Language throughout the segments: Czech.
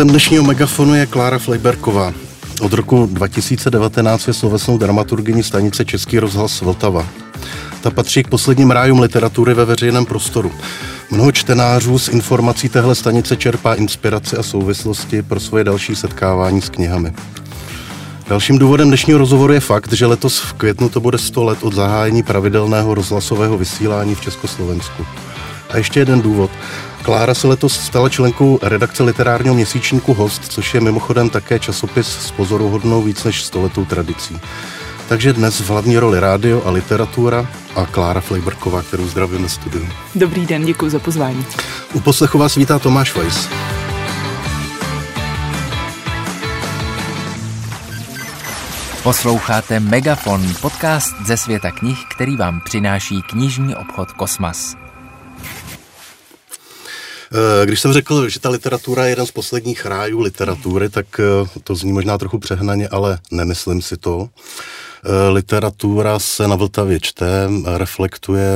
Hostem dnešního megafonu je Klára Flejberková. Od roku 2019 je slovesnou dramaturgyní stanice Český rozhlas Vltava. Ta patří k posledním rájům literatury ve veřejném prostoru. Mnoho čtenářů z informací téhle stanice čerpá inspiraci a souvislosti pro svoje další setkávání s knihami. Dalším důvodem dnešního rozhovoru je fakt, že letos v květnu to bude 100 let od zahájení pravidelného rozhlasového vysílání v Československu. A ještě jeden důvod. Klára se letos stala členkou redakce literárního měsíčníku Host, což je mimochodem také časopis s pozoruhodnou víc než stoletou tradicí. Takže dnes v hlavní roli rádio a literatura a Klára Flejberková, kterou zdravím na studiu. Dobrý den, děkuji za pozvání. U poslechu vás vítá Tomáš Weiss. Posloucháte Megafon, podcast ze světa knih, který vám přináší knižní obchod Kosmas. Eh, když jsem řekl, že ta literatura je jeden z posledních rájů literatury, tak eh, to zní možná trochu přehnaně, ale nemyslím si to. Eh, literatura se na Vltavě čte, reflektuje,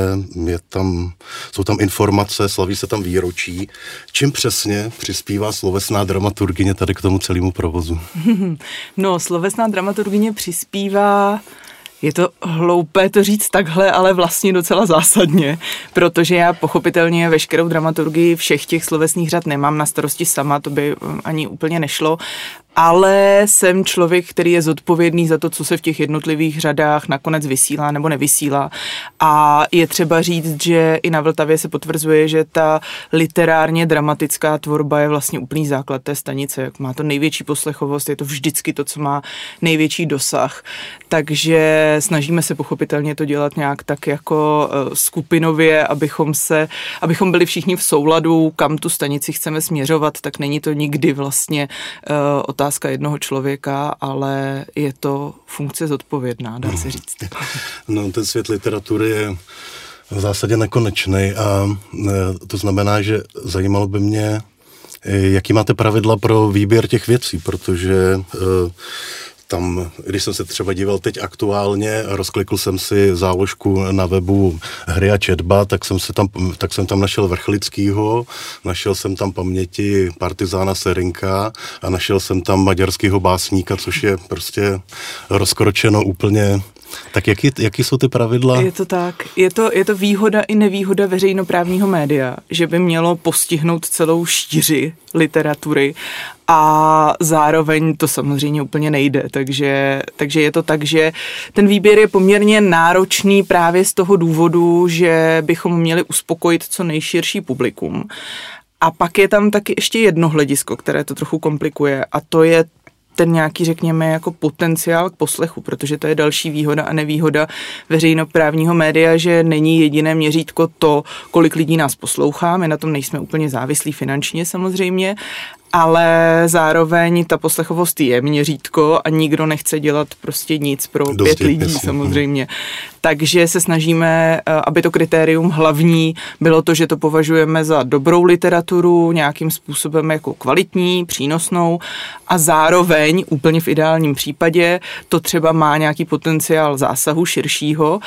je tam, jsou tam informace, slaví se tam výročí. Čím přesně přispívá slovesná dramaturgině tady k tomu celému provozu? No, slovesná dramaturgině přispívá je to hloupé to říct takhle, ale vlastně docela zásadně, protože já pochopitelně veškerou dramaturgii všech těch slovesných řad nemám na starosti sama, to by ani úplně nešlo, ale jsem člověk, který je zodpovědný za to, co se v těch jednotlivých řadách nakonec vysílá nebo nevysílá. A je třeba říct, že i na Vltavě se potvrzuje, že ta literárně dramatická tvorba je vlastně úplný základ té stanice. Má to největší poslechovost, je to vždycky to, co má největší dosah. Takže snažíme se pochopitelně to dělat nějak tak jako eh, skupinově, abychom se, abychom byli všichni v souladu, kam tu stanici chceme směřovat, tak není to nikdy vlastně uh, otázka jednoho člověka, ale je to funkce zodpovědná, dá se říct. No, ten svět literatury je v zásadě nekonečný a e, to znamená, že zajímalo by mě, e, jaký máte pravidla pro výběr těch věcí, protože e, tam, když jsem se třeba díval teď aktuálně, rozklikl jsem si záložku na webu hry a četba, tak jsem, se tam, tak jsem tam našel Vrchlickýho, našel jsem tam paměti partizána Serinka a našel jsem tam maďarského básníka, což je prostě rozkročeno úplně tak jaký, jaký jsou ty pravidla? Je to tak. Je to, je to výhoda i nevýhoda veřejnoprávního média, že by mělo postihnout celou šíři literatury a zároveň to samozřejmě úplně nejde. Takže, takže je to tak, že ten výběr je poměrně náročný právě z toho důvodu, že bychom měli uspokojit co nejširší publikum. A pak je tam taky ještě jedno hledisko, které to trochu komplikuje a to je ten nějaký, řekněme, jako potenciál k poslechu, protože to je další výhoda a nevýhoda veřejnoprávního média, že není jediné měřítko to, kolik lidí nás poslouchá, my na tom nejsme úplně závislí finančně samozřejmě, ale zároveň ta poslechovost je měřítko a nikdo nechce dělat prostě nic pro Dost pět lidí jasný. samozřejmě. Takže se snažíme, eh, aby to kritérium hlavní bylo to, že to považujeme za dobrou literaturu, nějakým způsobem jako kvalitní, přínosnou a zároveň, úplně v ideálním případě, to třeba má nějaký potenciál zásahu širšího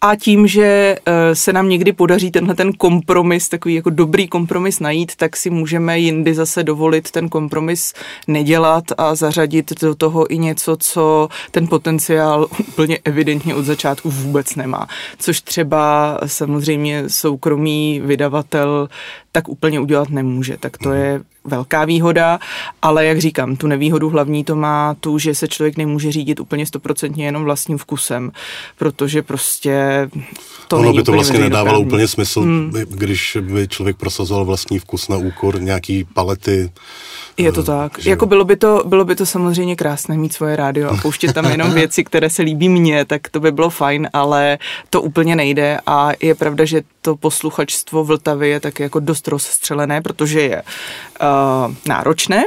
a tím, že eh, se nám někdy podaří tenhle ten kompromis, takový jako dobrý kompromis najít, tak si můžeme jindy zase dovolit ten kompromis nedělat a zařadit do toho i něco, co ten potenciál úplně evidentně od začátku vůbec nemá. Což třeba samozřejmě soukromý vydavatel tak úplně udělat nemůže. Tak to je velká výhoda, ale jak říkám, tu nevýhodu hlavní to má tu, že se člověk nemůže řídit úplně stoprocentně jenom vlastním vkusem, protože prostě to ono není by to vlastně nedávalo úplně smysl, hmm. když by člověk prosazoval vlastní vkus na úkor nějaký palety je to tak. Že... Jako bylo by to, bylo by to samozřejmě krásné mít svoje rádio a pouštět tam jenom věci, které se líbí mně, tak to by bylo fajn, ale to úplně nejde a je pravda, že to posluchačstvo Vltavy je tak jako dost rozstřelené, protože je uh, náročné,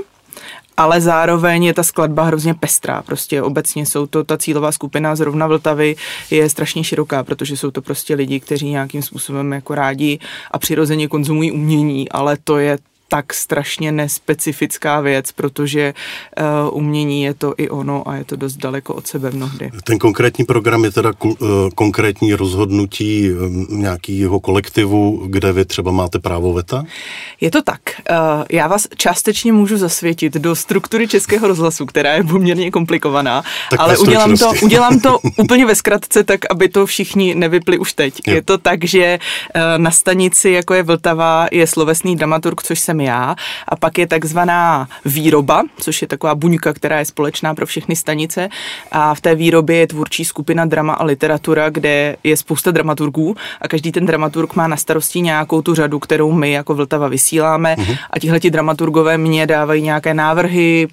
ale zároveň je ta skladba hrozně pestrá. Prostě obecně jsou to, ta cílová skupina zrovna Vltavy je strašně široká, protože jsou to prostě lidi, kteří nějakým způsobem jako rádi a přirozeně konzumují umění, ale to je tak strašně nespecifická věc, protože uh, umění je to i ono a je to dost daleko od sebe mnohdy. Ten konkrétní program je teda uh, konkrétní rozhodnutí um, nějakého kolektivu, kde vy třeba máte právo veta? Je to tak. Uh, já vás částečně můžu zasvětit do struktury Českého rozhlasu, která je poměrně komplikovaná, tak ale udělám to, udělám to úplně ve zkratce, tak aby to všichni nevypli už teď. Jo. Je to tak, že uh, na stanici, jako je Vltava, je slovesný dramaturg, což jsem já, a pak je takzvaná výroba, což je taková buňka, která je společná pro všechny stanice. A v té výrobě je tvůrčí skupina drama a literatura, kde je spousta dramaturgů. A každý ten dramaturg má na starosti nějakou tu řadu, kterou my jako Vltava vysíláme. Uh-huh. a tihle ti dramaturgové mě dávají nějaké návrhy,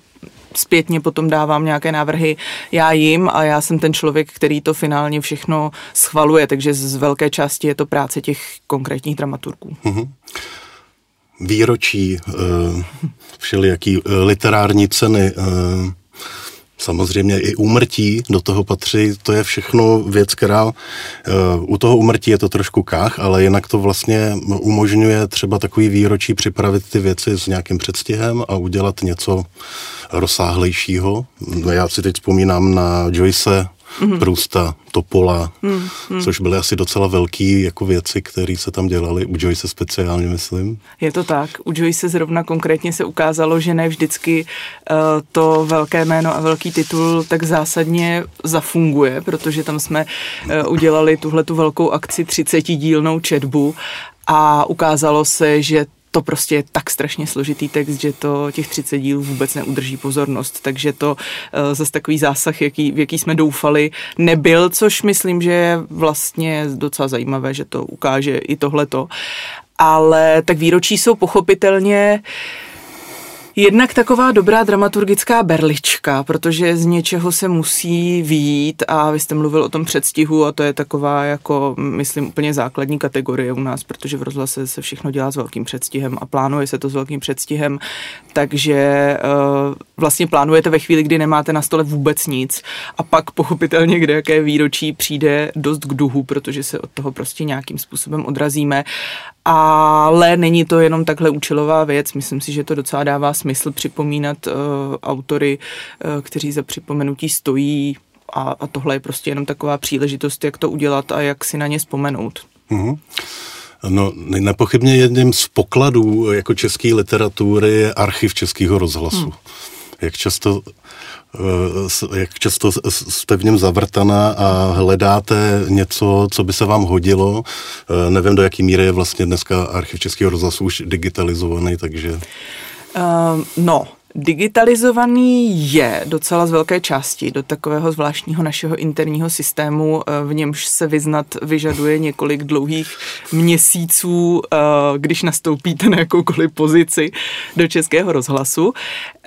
zpětně potom dávám nějaké návrhy já jim a já jsem ten člověk, který to finálně všechno schvaluje, takže z velké části je to práce těch konkrétních dramaturgů. Uh-huh výročí, eh, všelijaký eh, literární ceny, eh, samozřejmě i úmrtí do toho patří, to je všechno věc, která u toho úmrtí je to trošku kách, ale jinak to vlastně umožňuje třeba takový výročí připravit ty věci s nějakým předstihem a udělat něco rozsáhlejšího. Já si teď vzpomínám na Joyce mm-hmm. Prusta, Topola, mm-hmm. což byly asi docela velký jako věci, které se tam dělaly, u Joyce speciálně, myslím. Je to tak. U Joyce zrovna konkrétně se ukázalo, že ne vždycky uh, to velké jméno a velký titul tak zásadně zafunguje, protože tam jsme uh, udělali tuhle tu velkou akci 30 dílnou četbu a ukázalo se, že to prostě je tak strašně složitý text, že to těch 30 dílů vůbec neudrží pozornost, takže to uh, zase takový zásah, jaký, v jaký jsme doufali, nebyl, což myslím, že je vlastně docela zajímavé, že to ukáže i tohleto. Ale tak výročí jsou pochopitelně uh, Jednak taková dobrá dramaturgická berlička, protože z něčeho se musí výjít a vy jste mluvil o tom předstihu a to je taková jako, myslím, úplně základní kategorie u nás, protože v rozhlase se všechno dělá s velkým předstihem a plánuje se to s velkým předstihem, takže uh, vlastně plánujete ve chvíli, kdy nemáte na stole vůbec nic a pak pochopitelně, kde jaké výročí přijde dost k duhu, protože se od toho prostě nějakým způsobem odrazíme ale není to jenom takhle účelová věc. Myslím si, že to docela dává smysl připomínat uh, autory, uh, kteří za připomenutí stojí a, a tohle je prostě jenom taková příležitost, jak to udělat a jak si na ně vzpomenout. Mm-hmm. No, nepochybně jedním z pokladů jako české literatury je archiv Českého rozhlasu. Hmm. Jak často Eh, jak často jste v něm zavrtaná a hledáte něco, co by se vám hodilo. Eh, nevím, do jaký míry je vlastně dneska archiv Českého rozhlasu už digitalizovaný, takže... Uh, no, Digitalizovaný je docela z velké části do takového zvláštního našeho interního systému, eh, v němž se vyznat vyžaduje několik dlouhých měsíců, eh, když nastoupíte na jakoukoliv pozici do českého rozhlasu.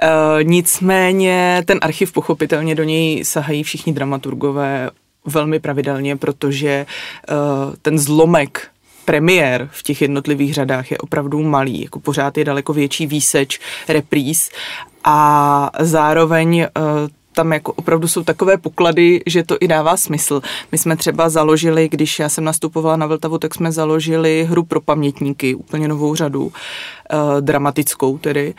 Eh, nicméně ten archiv pochopitelně do něj sahají všichni dramaturgové velmi pravidelně, protože ten zlomek premiér v těch jednotlivých řadách je opravdu malý, jako pořád je daleko větší výseč repríz a zároveň uh, tam jako opravdu jsou takové poklady, že to i dává smysl. My jsme třeba založili, když já jsem nastupovala na Vltavu, tak jsme založili hru pro pamětníky, úplně novou řadu, uh, dramatickou tedy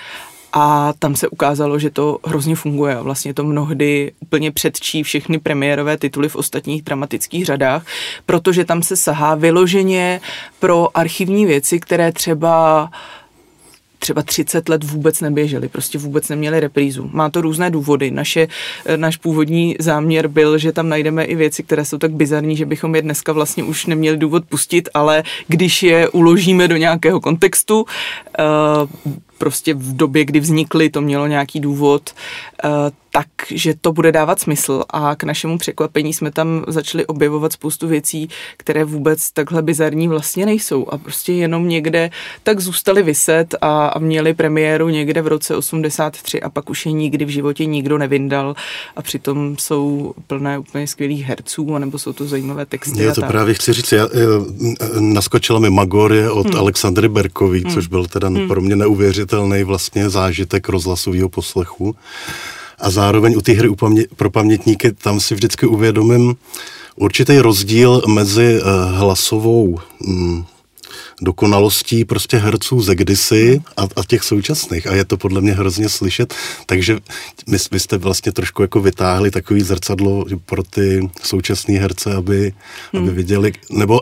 a tam se ukázalo, že to hrozně funguje. Vlastně to mnohdy úplně předčí všechny premiérové tituly v ostatních dramatických řadách, protože tam se sahá vyloženě pro archivní věci, které třeba třeba 30 let vůbec neběžely, prostě vůbec neměli reprízu. Má to různé důvody. Naše, náš původní záměr byl, že tam najdeme i věci, které jsou tak bizarní, že bychom je dneska vlastně už neměli důvod pustit, ale když je uložíme do nějakého kontextu, uh, prostě v době, kdy vznikly, to mělo nějaký důvod, uh, takže to bude dávat smysl a k našemu překvapení jsme tam začali objevovat spoustu věcí, které vůbec takhle bizarní vlastně nejsou a prostě jenom někde tak zůstali vyset a, a měli premiéru někde v roce 83 a pak už je nikdy v životě nikdo nevyndal a přitom jsou plné úplně skvělých herců, anebo jsou to zajímavé texty. Já to právě chci říct, já, naskočila mi Magorie od hmm. Alexandry Berkový, hmm. což byl teda hmm. pro mě neuvěřitelný vlastně zážitek rozhlasového poslechu. A zároveň u té hry pro pamětníky tam si vždycky uvědomím určitý rozdíl mezi eh, hlasovou mm, dokonalostí prostě herců ze kdysi a, a těch současných. A je to podle mě hrozně slyšet. Takže my, my jste vlastně trošku jako vytáhli takový zrcadlo pro ty současné herce, aby, hmm. aby viděli, nebo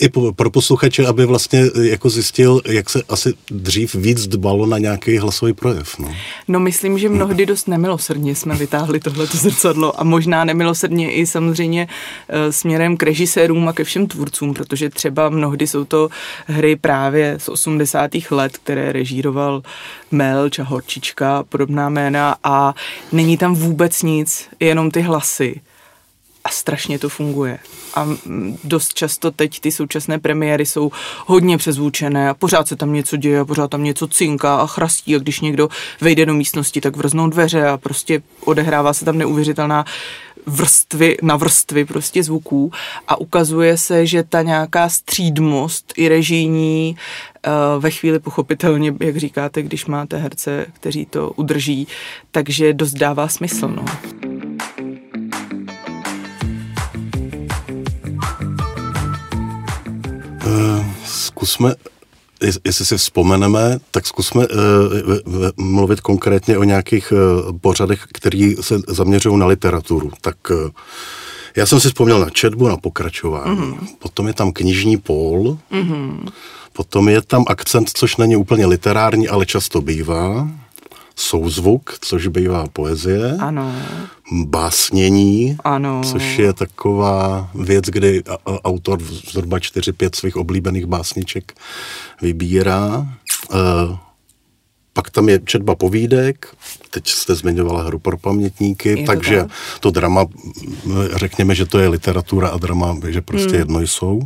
i pro posluchače, aby vlastně eh, jako zjistil, jak se asi dřív víc dbalo na nějaký hlasový projev. No, no myslím, že mnohdy dost nemilosrdně jsme vytáhli tohleto zrcadlo a možná nemilosrdně i samozřejmě e, směrem k režisérům a ke všem tvůrcům, protože třeba mnohdy jsou to hry právě z 80. let, které režíroval Mel, Čahorčička, podobná jména a není tam vůbec nic, jenom ty hlasy a strašně to funguje. A dost často teď ty současné premiéry jsou hodně přezvučené a pořád se tam něco děje, a pořád tam něco cinká a chrastí a když někdo vejde do místnosti, tak vrznou dveře a prostě odehrává se tam neuvěřitelná vrstvy na vrstvy prostě zvuků a ukazuje se, že ta nějaká střídmost i režijní eh, ve chvíli pochopitelně, jak říkáte, když máte herce, kteří to udrží, takže dost dává smysl. No. Zkusme, jestli si vzpomeneme, tak zkusme uh, mluvit konkrétně o nějakých uh, pořadech, které se zaměřují na literaturu. Tak uh, já jsem si vzpomněl na četbu, na pokračování. Mm-hmm. Potom je tam knižní pól. Mm-hmm. Potom je tam akcent, což není úplně literární, ale často bývá souzvuk, což bývá poezie. Ano. Básnění, ano. což je taková věc, kdy autor zhruba 4-5 svých oblíbených básniček vybírá. E, pak tam je četba povídek, teď jste zmiňovala hru pro pamětníky, je takže to, to drama, řekněme, že to je literatura a drama, že prostě hmm. jedno jsou.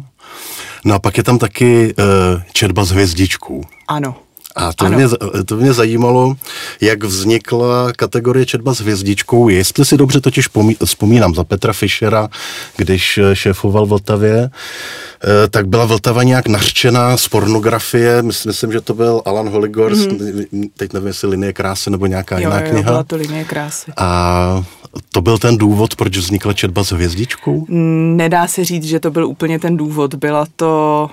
No a pak je tam taky e, četba s hvězdičkou. Ano. A to mě, to mě zajímalo, jak vznikla kategorie četba s hvězdičkou. Jestli si dobře totiž vzpomínám za Petra Fischera, když šéfoval Vltavě, eh, tak byla Vltava nějak nařčená z pornografie. Myslím, že to byl Alan Holigors, mm-hmm. teď nevím, jestli Linie krásy nebo nějaká jo, jiná jo, kniha. byla to Linie krásy. A to byl ten důvod, proč vznikla četba s hvězdičkou? Nedá se říct, že to byl úplně ten důvod. Byla to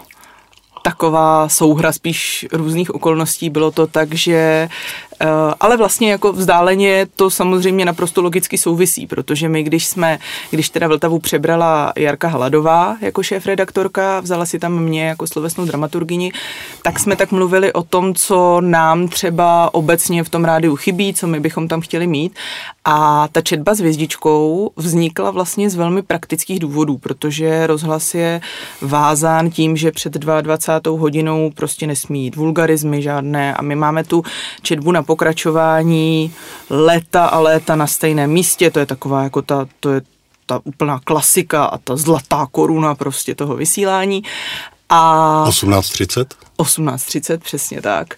taková souhra spíš různých okolností. Bylo to tak, že ale vlastně jako vzdáleně to samozřejmě naprosto logicky souvisí, protože my, když jsme, když teda Vltavu přebrala Jarka Hladová jako šéf-redaktorka, vzala si tam mě jako slovesnou dramaturgini, tak jsme tak mluvili o tom, co nám třeba obecně v tom rádiu chybí, co my bychom tam chtěli mít. A ta četba s hvězdičkou vznikla vlastně z velmi praktických důvodů, protože rozhlas je vázán tím, že před 22. hodinou prostě nesmí jít vulgarizmy žádné a my máme tu četbu na pokračování léta a léta na stejném místě, to je taková jako ta, to je ta úplná klasika a ta zlatá koruna prostě toho vysílání. A 18.30? 18.30, přesně tak.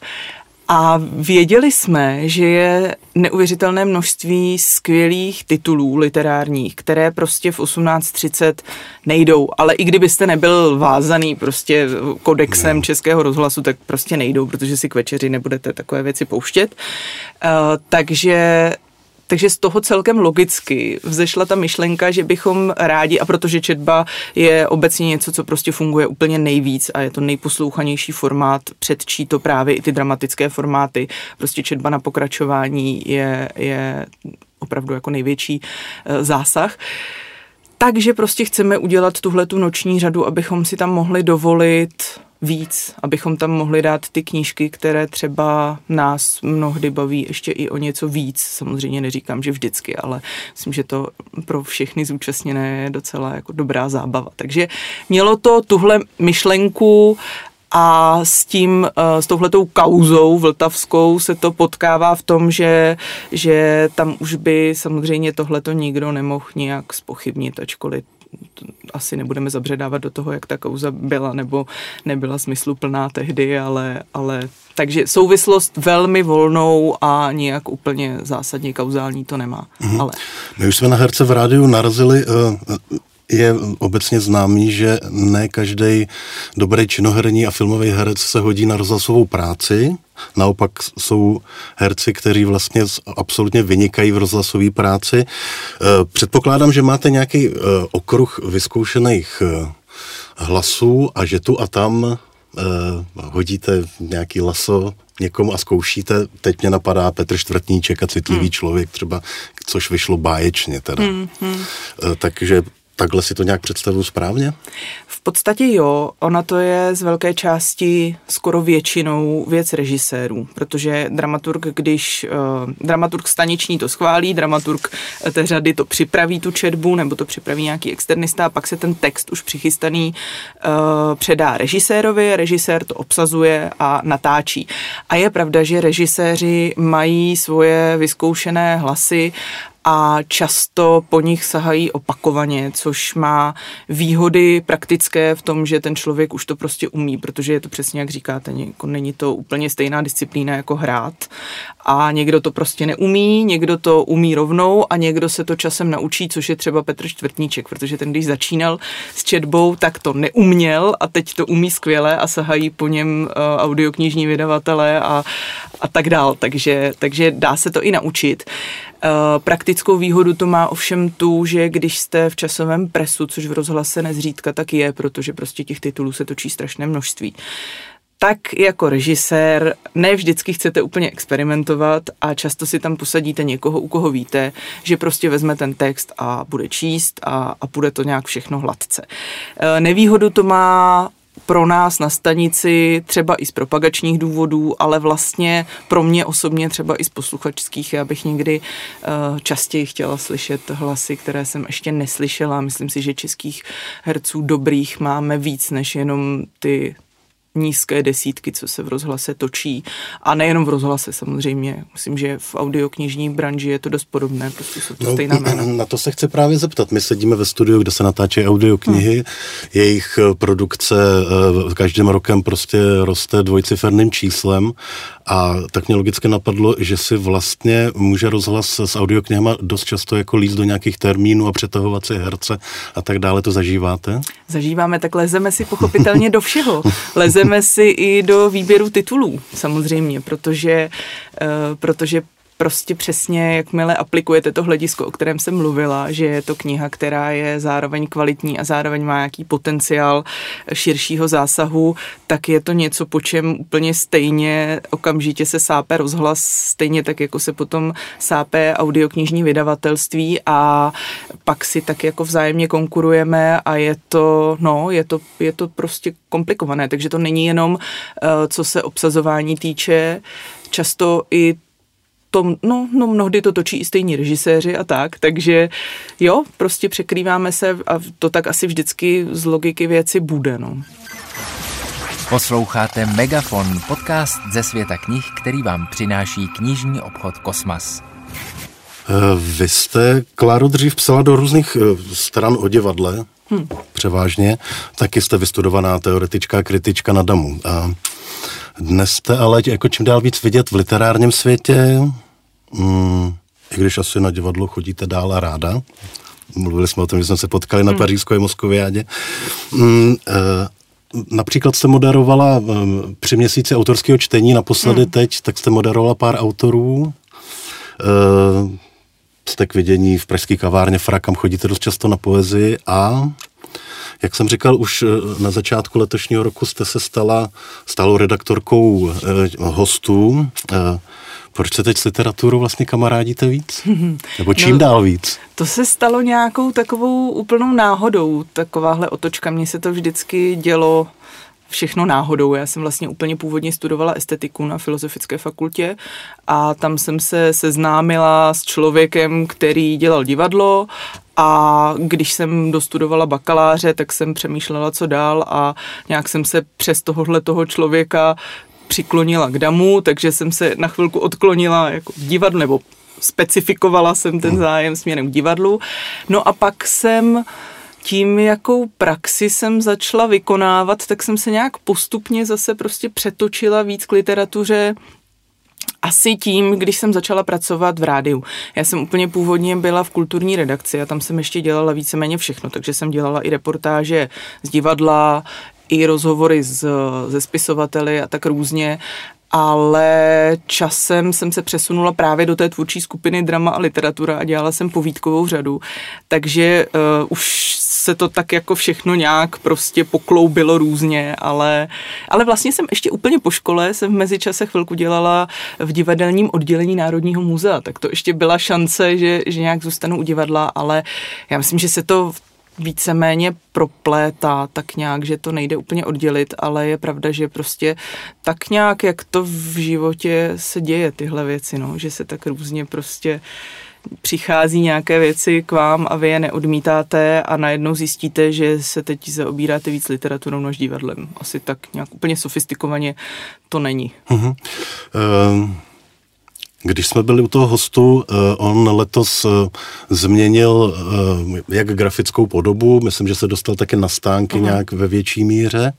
A věděli jsme, že je neuvěřitelné množství skvělých titulů literárních, které prostě v 18.30 nejdou. Ale i kdybyste nebyl vázaný prostě kodexem ne. Českého rozhlasu, tak prostě nejdou, protože si k večeři nebudete takové věci pouštět. Uh, takže takže z toho celkem logicky vzešla ta myšlenka, že bychom rádi, a protože četba je obecně něco, co prostě funguje úplně nejvíc a je to nejposlouchanější formát, předčí to právě i ty dramatické formáty. Prostě četba na pokračování je, je opravdu jako největší e, zásah. Takže prostě chceme udělat tuhle tu noční řadu, abychom si tam mohli dovolit víc, abychom tam mohli dát ty knížky, které třeba nás mnohdy baví ještě i o něco víc. Samozřejmě neříkám, že vždycky, ale myslím, že to pro všechny zúčastněné je docela jako dobrá zábava. Takže mělo to tuhle myšlenku a s tím, eh, s touhletou kauzou vltavskou se to potkává v tom, že, že tam už by samozřejmě tohleto nikdo nemohl nějak spochybnit, ačkoliv asi nebudeme zabředávat do toho, jak ta kauza byla nebo nebyla smysluplná tehdy, ale, ale takže souvislost velmi volnou a nějak úplně zásadně kauzální to nemá. Mm-hmm. Ale... My už jsme na herce v rádiu narazili uh, je obecně známý, že ne každý dobrý činoherní a filmový herec se hodí na rozhlasovou práci. Naopak jsou herci, kteří vlastně absolutně vynikají v rozhlasové práci. E, předpokládám, že máte nějaký e, okruh vyzkoušených e, hlasů a že tu a tam hodíte nějaký laso někomu a zkoušíte, teď mě napadá Petr Čtvrtníček a citlivý hmm. člověk třeba, což vyšlo báječně teda. Hmm, hmm. Takže Takhle si to nějak představuju správně? V podstatě jo, ona to je z velké části skoro většinou věc režisérů, protože dramaturg, když uh, dramaturg staniční to schválí, dramaturg té řady to připraví tu četbu, nebo to připraví nějaký externista a pak se ten text už přichystaný uh, předá režisérovi, režisér to obsazuje a natáčí. A je pravda, že režiséři mají svoje vyzkoušené hlasy a často po nich sahají opakovaně, což má výhody praktické v tom, že ten člověk už to prostě umí, protože je to přesně jak říkáte, jako není to úplně stejná disciplína jako hrát a někdo to prostě neumí, někdo to umí rovnou a někdo se to časem naučí, což je třeba Petr Čtvrtníček, protože ten, když začínal s četbou, tak to neuměl a teď to umí skvěle a sahají po něm uh, audioknižní vydavatele a, a tak dál, takže, takže dá se to i naučit. Eh, praktickou výhodu to má ovšem tu, že když jste v časovém presu, což v rozhlase nezřídka tak je, protože prostě těch titulů se točí strašné množství, tak jako režisér ne vždycky chcete úplně experimentovat a často si tam posadíte někoho, u koho víte, že prostě vezme ten text a bude číst a, a bude to nějak všechno hladce. Eh, nevýhodu to má pro nás na stanici třeba i z propagačních důvodů, ale vlastně pro mě osobně třeba i z posluchačských. Já bych někdy uh, častěji chtěla slyšet hlasy, které jsem ještě neslyšela. Myslím si, že českých herců dobrých máme víc než jenom ty nízké desítky, co se v rozhlase točí. A nejenom v rozhlase samozřejmě. Myslím, že v audioknižní branži je to dost podobné, prostě jsou to no, stejná jména. Na to se chci právě zeptat. My sedíme ve studiu, kde se natáčejí audioknihy. Hmm. Jejich eh, produkce eh, každým rokem prostě roste dvojciferným číslem a tak mě logicky napadlo, že si vlastně může rozhlas s audioknihama dost často jako líst do nějakých termínů a přetahovat si herce a tak dále. To zažíváte? Zažíváme, tak lezeme si pochopitelně do všeho. Lezeme si i do výběru titulů, samozřejmě, protože, uh, protože prostě přesně, jakmile aplikujete to hledisko, o kterém jsem mluvila, že je to kniha, která je zároveň kvalitní a zároveň má nějaký potenciál širšího zásahu, tak je to něco, po čem úplně stejně okamžitě se sápe rozhlas, stejně tak, jako se potom sápe audioknižní vydavatelství a pak si tak jako vzájemně konkurujeme a je to, no, je to, je to prostě komplikované, takže to není jenom, eh, co se obsazování týče, často i to, no, no mnohdy to točí i stejní režiséři a tak, takže jo, prostě překrýváme se a to tak asi vždycky z logiky věci bude, no. Posloucháte Megafon, podcast ze světa knih, který vám přináší knižní obchod Kosmas. Eh, vy jste, Kláro, dřív psala do různých eh, stran o divadle, hmm. převážně. Taky jste vystudovaná teoretička kritička na Damu. A dnes jste ale jako čím dál víc vidět v literárním světě, mm, i když asi na divadlo chodíte dál a ráda. Mluvili jsme o tom, že jsme se potkali na hmm. pařížské Moskoviádě. Mm, e, například jste moderovala e, při měsíci autorského čtení, naposledy hmm. teď, tak jste moderovala pár autorů. E, jste k vidění v pražské kavárně Fra, kam chodíte dost často na poezii a jak jsem říkal, už na začátku letošního roku jste se stala stálou redaktorkou eh, hostů. Eh, proč se teď s literaturou vlastně kamarádíte víc? Nebo čím no, dál víc? To se stalo nějakou takovou úplnou náhodou, takováhle otočka. Mně se to vždycky dělo všechno náhodou. Já jsem vlastně úplně původně studovala estetiku na Filozofické fakultě a tam jsem se seznámila s člověkem, který dělal divadlo a když jsem dostudovala bakaláře, tak jsem přemýšlela, co dál a nějak jsem se přes tohohle toho člověka přiklonila k damu, takže jsem se na chvilku odklonila jako k divadlu, nebo specifikovala jsem ten zájem směrem k divadlu. No a pak jsem tím, jakou praxi jsem začala vykonávat, tak jsem se nějak postupně zase prostě přetočila víc k literatuře. Asi tím, když jsem začala pracovat v rádiu. Já jsem úplně původně byla v kulturní redakci a tam jsem ještě dělala víceméně všechno, takže jsem dělala i reportáže z divadla, i rozhovory s, ze spisovateli a tak různě. Ale časem jsem se přesunula právě do té tvůrčí skupiny drama a literatura a dělala jsem povídkovou řadu, takže uh, už se to tak jako všechno nějak prostě pokloubilo různě, ale, ale vlastně jsem ještě úplně po škole, jsem v mezičase chvilku dělala v divadelním oddělení Národního muzea, tak to ještě byla šance, že, že nějak zůstanu u divadla, ale já myslím, že se to víceméně proplétá tak nějak, že to nejde úplně oddělit, ale je pravda, že prostě tak nějak, jak to v životě se děje tyhle věci, no, že se tak různě prostě přichází nějaké věci k vám a vy je neodmítáte a najednou zjistíte, že se teď zaobíráte víc literaturou než divadlem. Asi tak nějak úplně sofistikovaně to není. Uh-huh. Uh... Když jsme byli u toho hostu, eh, on letos eh, změnil jak grafickou podobu, myslím, že se dostal také na stánky uh-huh. nějak ve větší míře.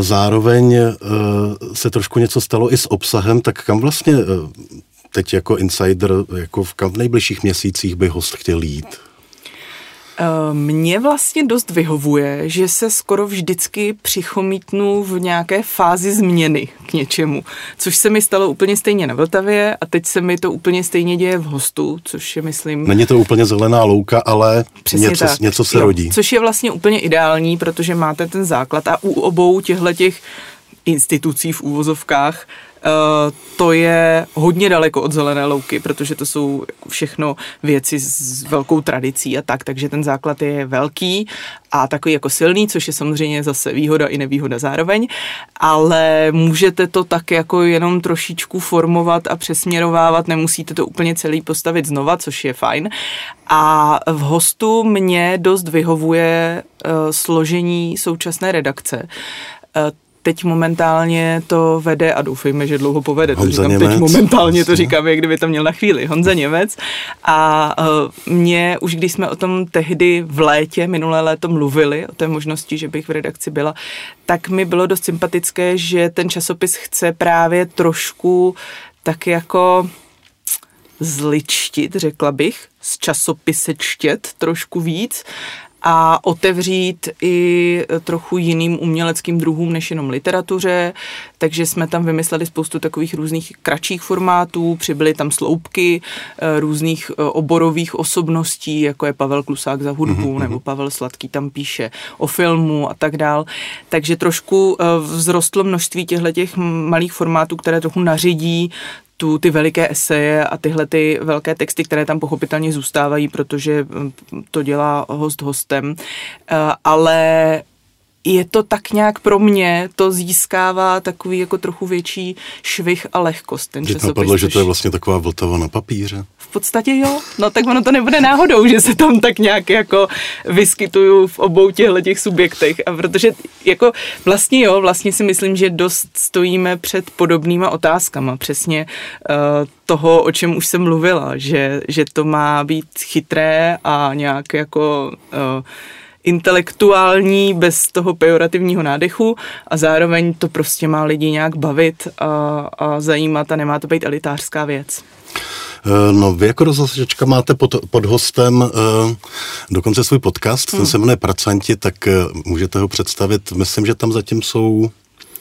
Zároveň se trošku něco stalo i s obsahem, tak kam vlastně teď jako insider, jako v, v nejbližších měsících by host chtěl jít? Eh, mně vlastně dost vyhovuje, že se skoro vždycky přichomítnu v nějaké fázi změny k něčemu, což se mi stalo úplně stejně na Vltavě a teď se mi to úplně stejně děje v hostu, což je, myslím... Není to úplně zelená louka, ale něco, něco se jo, rodí. Což je vlastně úplně ideální, protože máte ten základ a u obou těchto těch institucí v úvozovkách to je hodně daleko od zelené louky, protože to jsou všechno věci s velkou tradicí a tak, takže ten základ je velký a takový jako silný, což je samozřejmě zase výhoda i nevýhoda zároveň, ale můžete to tak jako jenom trošičku formovat a přesměrovávat, nemusíte to úplně celý postavit znova, což je fajn. A v hostu mě dost vyhovuje uh, složení současné redakce. Teď momentálně to vede a doufejme, že dlouho povede. To říkám Němec. teď momentálně, to říkám, jak kdyby to měl na chvíli. Honza Němec. A uh, mě, už když jsme o tom tehdy v létě, minulé léto mluvili, o té možnosti, že bych v redakci byla, tak mi bylo dost sympatické, že ten časopis chce právě trošku tak jako zličtit, řekla bych, z časopisečtět trošku víc a otevřít i trochu jiným uměleckým druhům než jenom literatuře, takže jsme tam vymysleli spoustu takových různých kratších formátů, přibyly tam sloupky eh, různých eh, oborových osobností, jako je Pavel Klusák za hudbu, mm-hmm. nebo Pavel Sladký tam píše o filmu a tak dál. Takže trošku vzrostlo množství těchto malých formátů, které trochu naředí tu, ty veliké eseje a tyhle ty velké texty, které tam pochopitelně zůstávají, protože mm, to dělá host hostem, eh, ale je to tak nějak pro mě, to získává takový jako trochu větší švih a lehkost. Ten Že napadlo, že to je vlastně taková vltava na papíře. Podstatě jo, no tak ono to nebude náhodou, že se tam tak nějak jako vyskytuju v obou těchto těch subjektech. A protože jako vlastně jo, vlastně si myslím, že dost stojíme před podobnýma otázkama, přesně uh, toho, o čem už jsem mluvila, že, že to má být chytré a nějak jako uh, intelektuální, bez toho pejorativního nádechu. A zároveň to prostě má lidi nějak bavit a, a zajímat a nemá to být elitářská věc. Eh, no, vy jako rozhlasačka máte pod, pod hostem uh, dokonce svůj podcast, hmm. ten se jmenuje Pracanti, tak uh, můžete ho představit. Myslím, že tam zatím jsou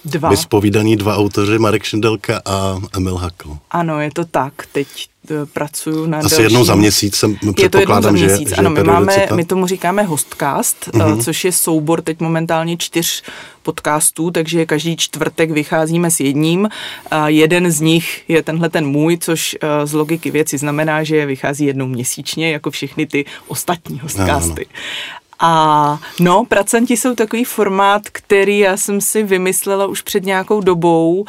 dva. vyspovídaní dva autoři, Marek Šindelka a Emil Hakl. Ano, je to tak. Teď Eh, pracuju na Asi dalším... jednou za měsíc jsem je to jednou za měsíc, že, ano, že my, máme, my tomu říkáme hostcast, uh-huh. což je soubor teď momentálně čtyř podcastů, takže každý čtvrtek vycházíme s jedním. A jeden z nich je tenhle ten můj, což eh, z logiky věci znamená, že vychází jednou měsíčně, jako všechny ty ostatní hostcasty. A no, pracanti jsou takový formát, který já jsem si vymyslela už před nějakou dobou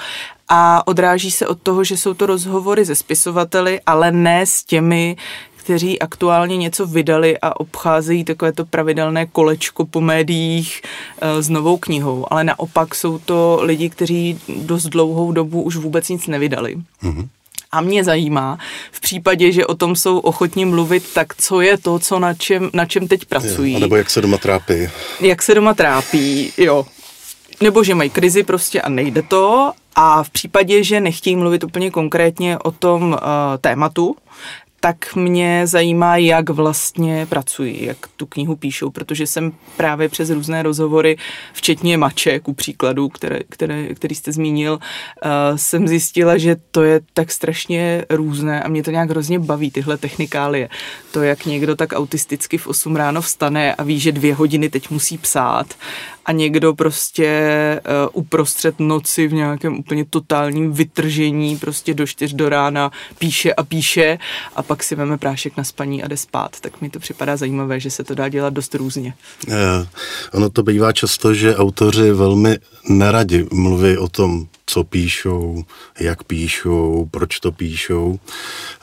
a odráží se od toho, že jsou to rozhovory se spisovateli, ale ne s těmi, kteří aktuálně něco vydali a obcházejí takové to pravidelné kolečko po médiích e, s novou knihou, ale naopak jsou to lidi, kteří dost dlouhou dobu už vůbec nic nevydali. Mm-hmm. A mě zajímá, v případě, že o tom jsou ochotní mluvit, tak co je to, co na čem, na čem teď pracují. Jo, nebo jak se doma trápí. Jak se doma trápí, jo. Nebo že mají krizi prostě a nejde to. A v případě, že nechtějí mluvit úplně konkrétně o tom uh, tématu, tak mě zajímá, jak vlastně pracují, jak tu knihu píšou, protože jsem právě přes různé rozhovory, včetně Mače, ku příkladu, které, které, který jste zmínil, uh, jsem zjistila, že to je tak strašně různé a mě to nějak hrozně baví, tyhle technikálie. To, jak někdo tak autisticky v 8 ráno vstane a ví, že dvě hodiny teď musí psát a někdo prostě uh, uprostřed noci v nějakém úplně totálním vytržení prostě do čtyř do rána píše a píše a pak si veme prášek na spaní a jde spát. Tak mi to připadá zajímavé, že se to dá dělat dost různě. Uh, ono to bývá často, že autoři velmi neradi mluví o tom, co píšou, jak píšou, proč to píšou.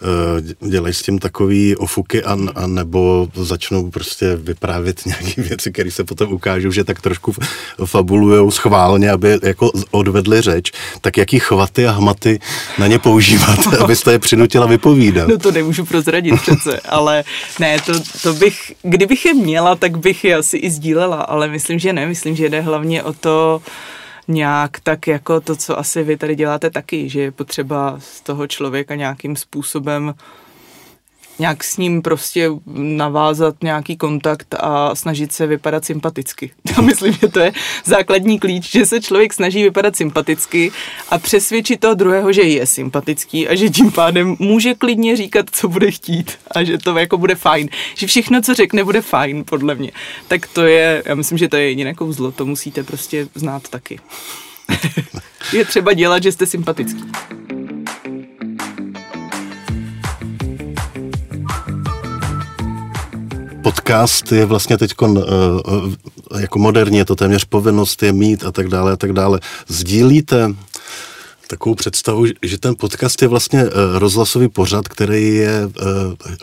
Eh, dělají s tím takový ofuky a, a nebo začnou prostě vyprávět nějaké věci, které se potom ukážou, že tak trošku fabulujou schválně, aby jako odvedli řeč. Tak jaký chvaty a hmaty na ně používat, abyste je přinutila vypovídat? No to nemůžu prozradit přece, ale ne, to, to bych, kdybych je měla, tak bych je asi i sdílela, ale myslím, že ne, myslím, že jde hlavně o to, nějak tak jako to, co asi vy tady děláte taky, že je potřeba z toho člověka nějakým způsobem nějak s ním prostě navázat nějaký kontakt a snažit se vypadat sympaticky. Já myslím, že to je základní klíč, že se člověk snaží vypadat sympaticky a přesvědčit toho druhého, že je sympatický a že tím pádem může klidně říkat, co bude chtít a že to jako bude fajn. Že všechno, co řekne, bude fajn, podle mě. Tak to je, já myslím, že to je jediné kouzlo, to musíte prostě znát taky. je třeba dělat, že jste sympatický. Podcast je vlastně teď uh, uh, jako moderní, je to téměř povinnost je mít a tak dále a tak dále. Sdílíte takovou představu, že ten podcast je vlastně uh, rozhlasový pořad, který je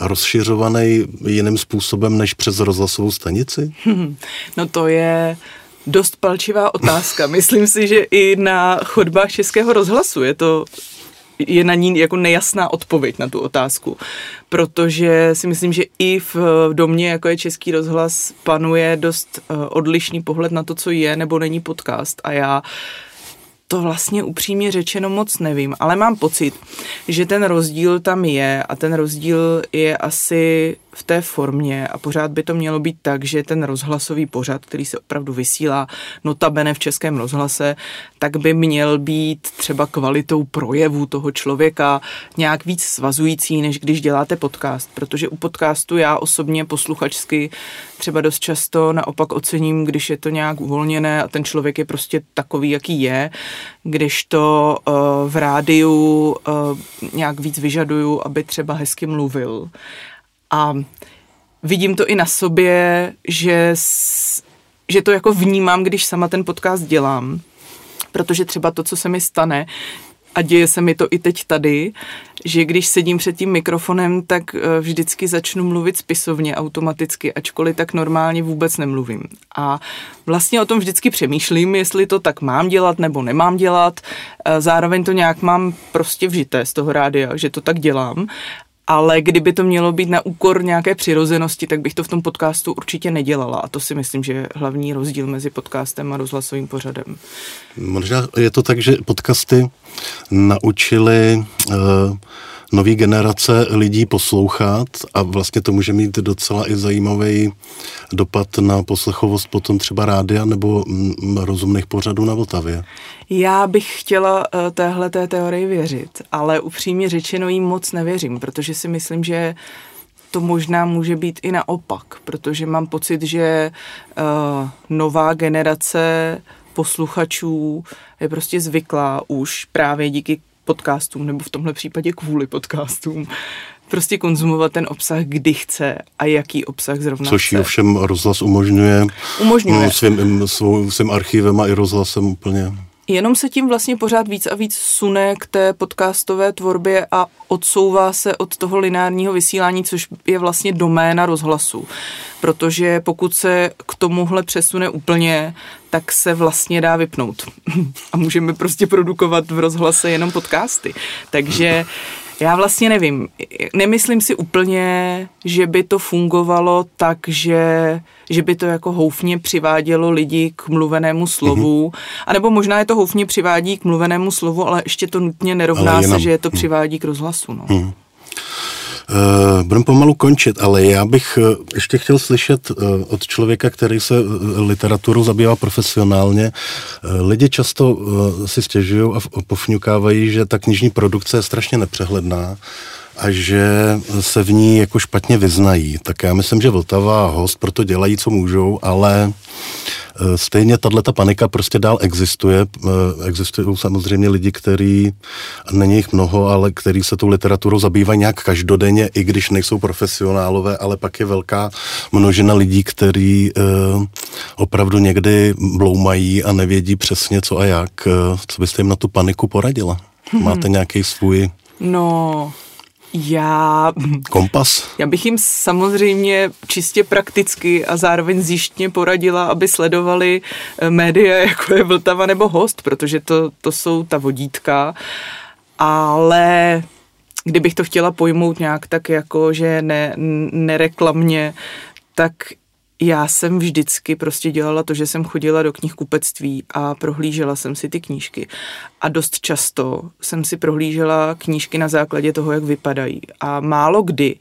rozšiřovaný jiným způsobem než přes rozhlasovou stanici? No to je dost palčivá otázka. Myslím si, že i na chodbách Českého rozhlasu je to je na ní jako nejasná odpověď na tu otázku, protože si myslím, že i v domě, jako je Český rozhlas, panuje dost eh, odlišný pohled na to, co je nebo není podcast. A já to vlastně upřímně řečeno moc nevím, ale mám pocit, že ten rozdíl tam je a ten rozdíl je asi v té formě a pořád by to mělo být tak, že ten rozhlasový pořad, který se opravdu vysílá notabene v českém rozhlase, tak by měl být třeba kvalitou projevu toho člověka nějak víc svazující, než když děláte podcast, protože u podcastu já osobně posluchačsky třeba dost často naopak ocením, když je to nějak uvolněné a ten člověk je prostě takový, jaký je, když to uh, v rádiu uh, nějak víc vyžaduju, aby třeba hezky mluvil a vidím to i na sobě, že, že to jako vnímám, když sama ten podcast dělám, protože třeba to, co se mi stane, a děje se mi to i teď tady, že když sedím před tím mikrofonem, tak eh, vždycky začnu mluvit spisovně automaticky, ačkoliv tak normálně vůbec nemluvím. A vlastně o tom vždycky přemýšlím, jestli to tak mám dělat nebo nemám dělat. Eh, zároveň to nějak mám prostě vžité z toho rádia, že to tak dělám ale kdyby to mělo být na úkor nějaké přirozenosti, tak bych to v tom podcastu určitě nedělala. A to si myslím, že je hlavní rozdíl mezi podcastem a rozhlasovým pořadem. Možná je to tak, že podcasty naučili uh, nový generace lidí poslouchat a vlastně to může mít docela i zajímavý dopad na poslechovost potom třeba rádia nebo mm, rozumných pořadů na Vltavě. Já bych chtěla uh, téhle té teorii věřit, ale upřímně řečeno jí moc nevěřím, protože si myslím, že to možná může být i naopak, protože mám pocit, že uh, nová generace posluchačů je prostě zvyklá už právě díky podcastům, nebo v tomhle případě kvůli podcastům, prostě konzumovat ten obsah, kdy chce a jaký obsah zrovna Což chce. ovšem rozhlas umožňuje. Umožňuje. No, svým, svou, svým archivem a i rozhlasem úplně. Jenom se tím vlastně pořád víc a víc sune k té podcastové tvorbě a odsouvá se od toho lineárního vysílání, což je vlastně doména rozhlasu. Protože pokud se k tomuhle přesune úplně, tak se vlastně dá vypnout. A můžeme prostě produkovat v rozhlase jenom podcasty. Takže já vlastně nevím. Nemyslím si úplně, že by to fungovalo tak, že, že by to jako houfně přivádělo lidi k mluvenému slovu, mm-hmm. anebo možná je to houfně přivádí k mluvenému slovu, ale ještě to nutně nerovná se, že je to přivádí k rozhlasu. No. Mm. Uh, budeme pomalu končit, ale já bych uh, ještě chtěl slyšet uh, od člověka, který se literaturou zabývá profesionálně. Lidi často si stěžují a pofňukávají, že ta knižní produkce je strašně nepřehledná a že se v ní jako špatně vyznají. Tak já myslím, že Vltava a host proto dělají, co můžou, ale Eh, stejně tato panika prostě dál existuje. Eh, existují samozřejmě lidi, kteří, není jich mnoho, ale kteří se tou literaturou zabývají nějak každodenně, i když nejsou profesionálové, ale pak je velká množina lidí, kteří eh, opravdu někdy bloumají a nevědí přesně co a jak. Co byste jim na tu paniku poradila? Hmm. Máte nějaký svůj... No, já... Kompas? Já bych jim samozřejmě čistě prakticky a zároveň zjištně poradila, aby sledovali eh, média, jako je Vltava nebo Host, protože to, to jsou ta vodítka. Ale kdybych to chtěla pojmout nějak tak jako, že ne, nereklamně, tak já jsem vždycky prostě dělala to, že jsem chodila do knihkupectví a prohlížela jsem si ty knížky. A dost často jsem si prohlížela knížky na základě toho, jak vypadají. A málo kdy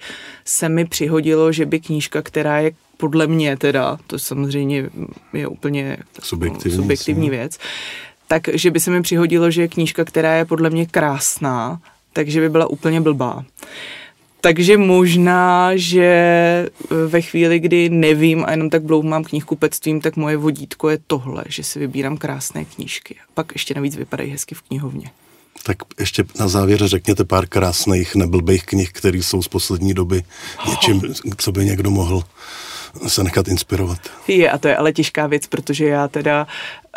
se mi přihodilo, že by knížka, která je podle mě teda, to samozřejmě je úplně subjektivní, subjektivní věc, takže by se mi přihodilo, že je knížka, která je podle mě krásná, takže by byla úplně blbá. Takže možná, že eh, ve chvíli, kdy nevím a jenom tak bloumám knihkupectvím, tak moje vodítko je tohle, že si vybírám krásné knížky. Pak ještě navíc vypadají hezky v knihovně. Tak ještě na závěr řekněte pár krásných neblbých knih, které jsou z poslední doby něčím, co by někdo mohl se nechat inspirovat. Je, a to je ale těžká věc, protože já teda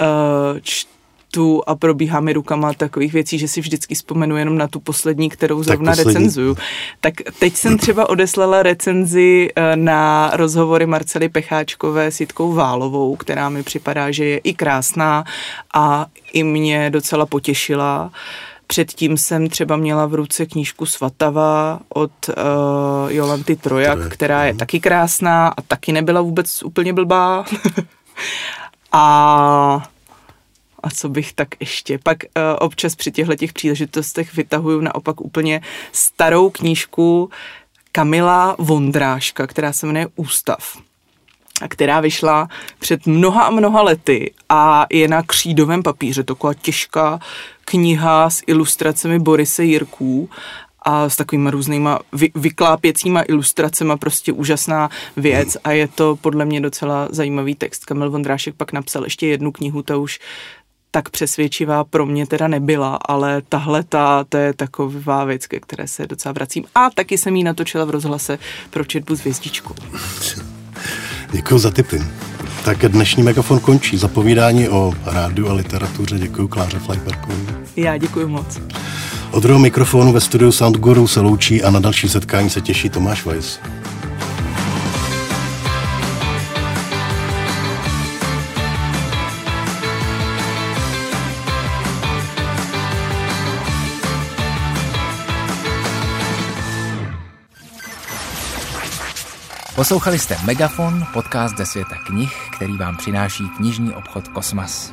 uh, čtu a probíhá mi rukama takových věcí, že si vždycky vzpomenu jenom na tu poslední, kterou zrovna poslední. recenzuju. Tak teď jsem třeba odeslala recenzi eh, na rozhovory Marcely Pecháčkové s Jitkou Válovou, která mi připadá, že je i krásná a i mě docela potěšila. Předtím jsem třeba měla v ruce knížku Svatava od uh, Jolanty Trojak, Trojak, která je taky krásná a taky nebyla vůbec úplně blbá. a a co bych tak ještě. Pak uh, občas při těchto těch příležitostech vytahuju naopak úplně starou knížku Kamila Vondráška, která se jmenuje Ústav a která vyšla před mnoha a mnoha lety a je na křídovém papíře, taková těžká kniha s ilustracemi Borise Jirků a s takovými různýma vy, vyklápěcíma ilustracemi, prostě úžasná věc a je to podle mě docela zajímavý text. Kamil Vondrášek pak napsal ještě jednu knihu, ta už tak přesvědčivá pro mě teda nebyla, ale tahle ta, to je taková věc, ke které se docela vracím. A taky jsem jí natočila v rozhlase pro četbu s hvězdičkou. Děkuji za tipy. Tak dnešní megafon končí. Zapovídání o rádiu a literatuře děkuji Kláře Fleiberkové. Já děkuji moc. Od druhého mikrofonu ve studiu Soundguru se loučí a na další setkání se těší Tomáš Weiss. Poslouchali jste Megafon, podcast ze světa knih, který vám přináší knižní obchod Kosmas.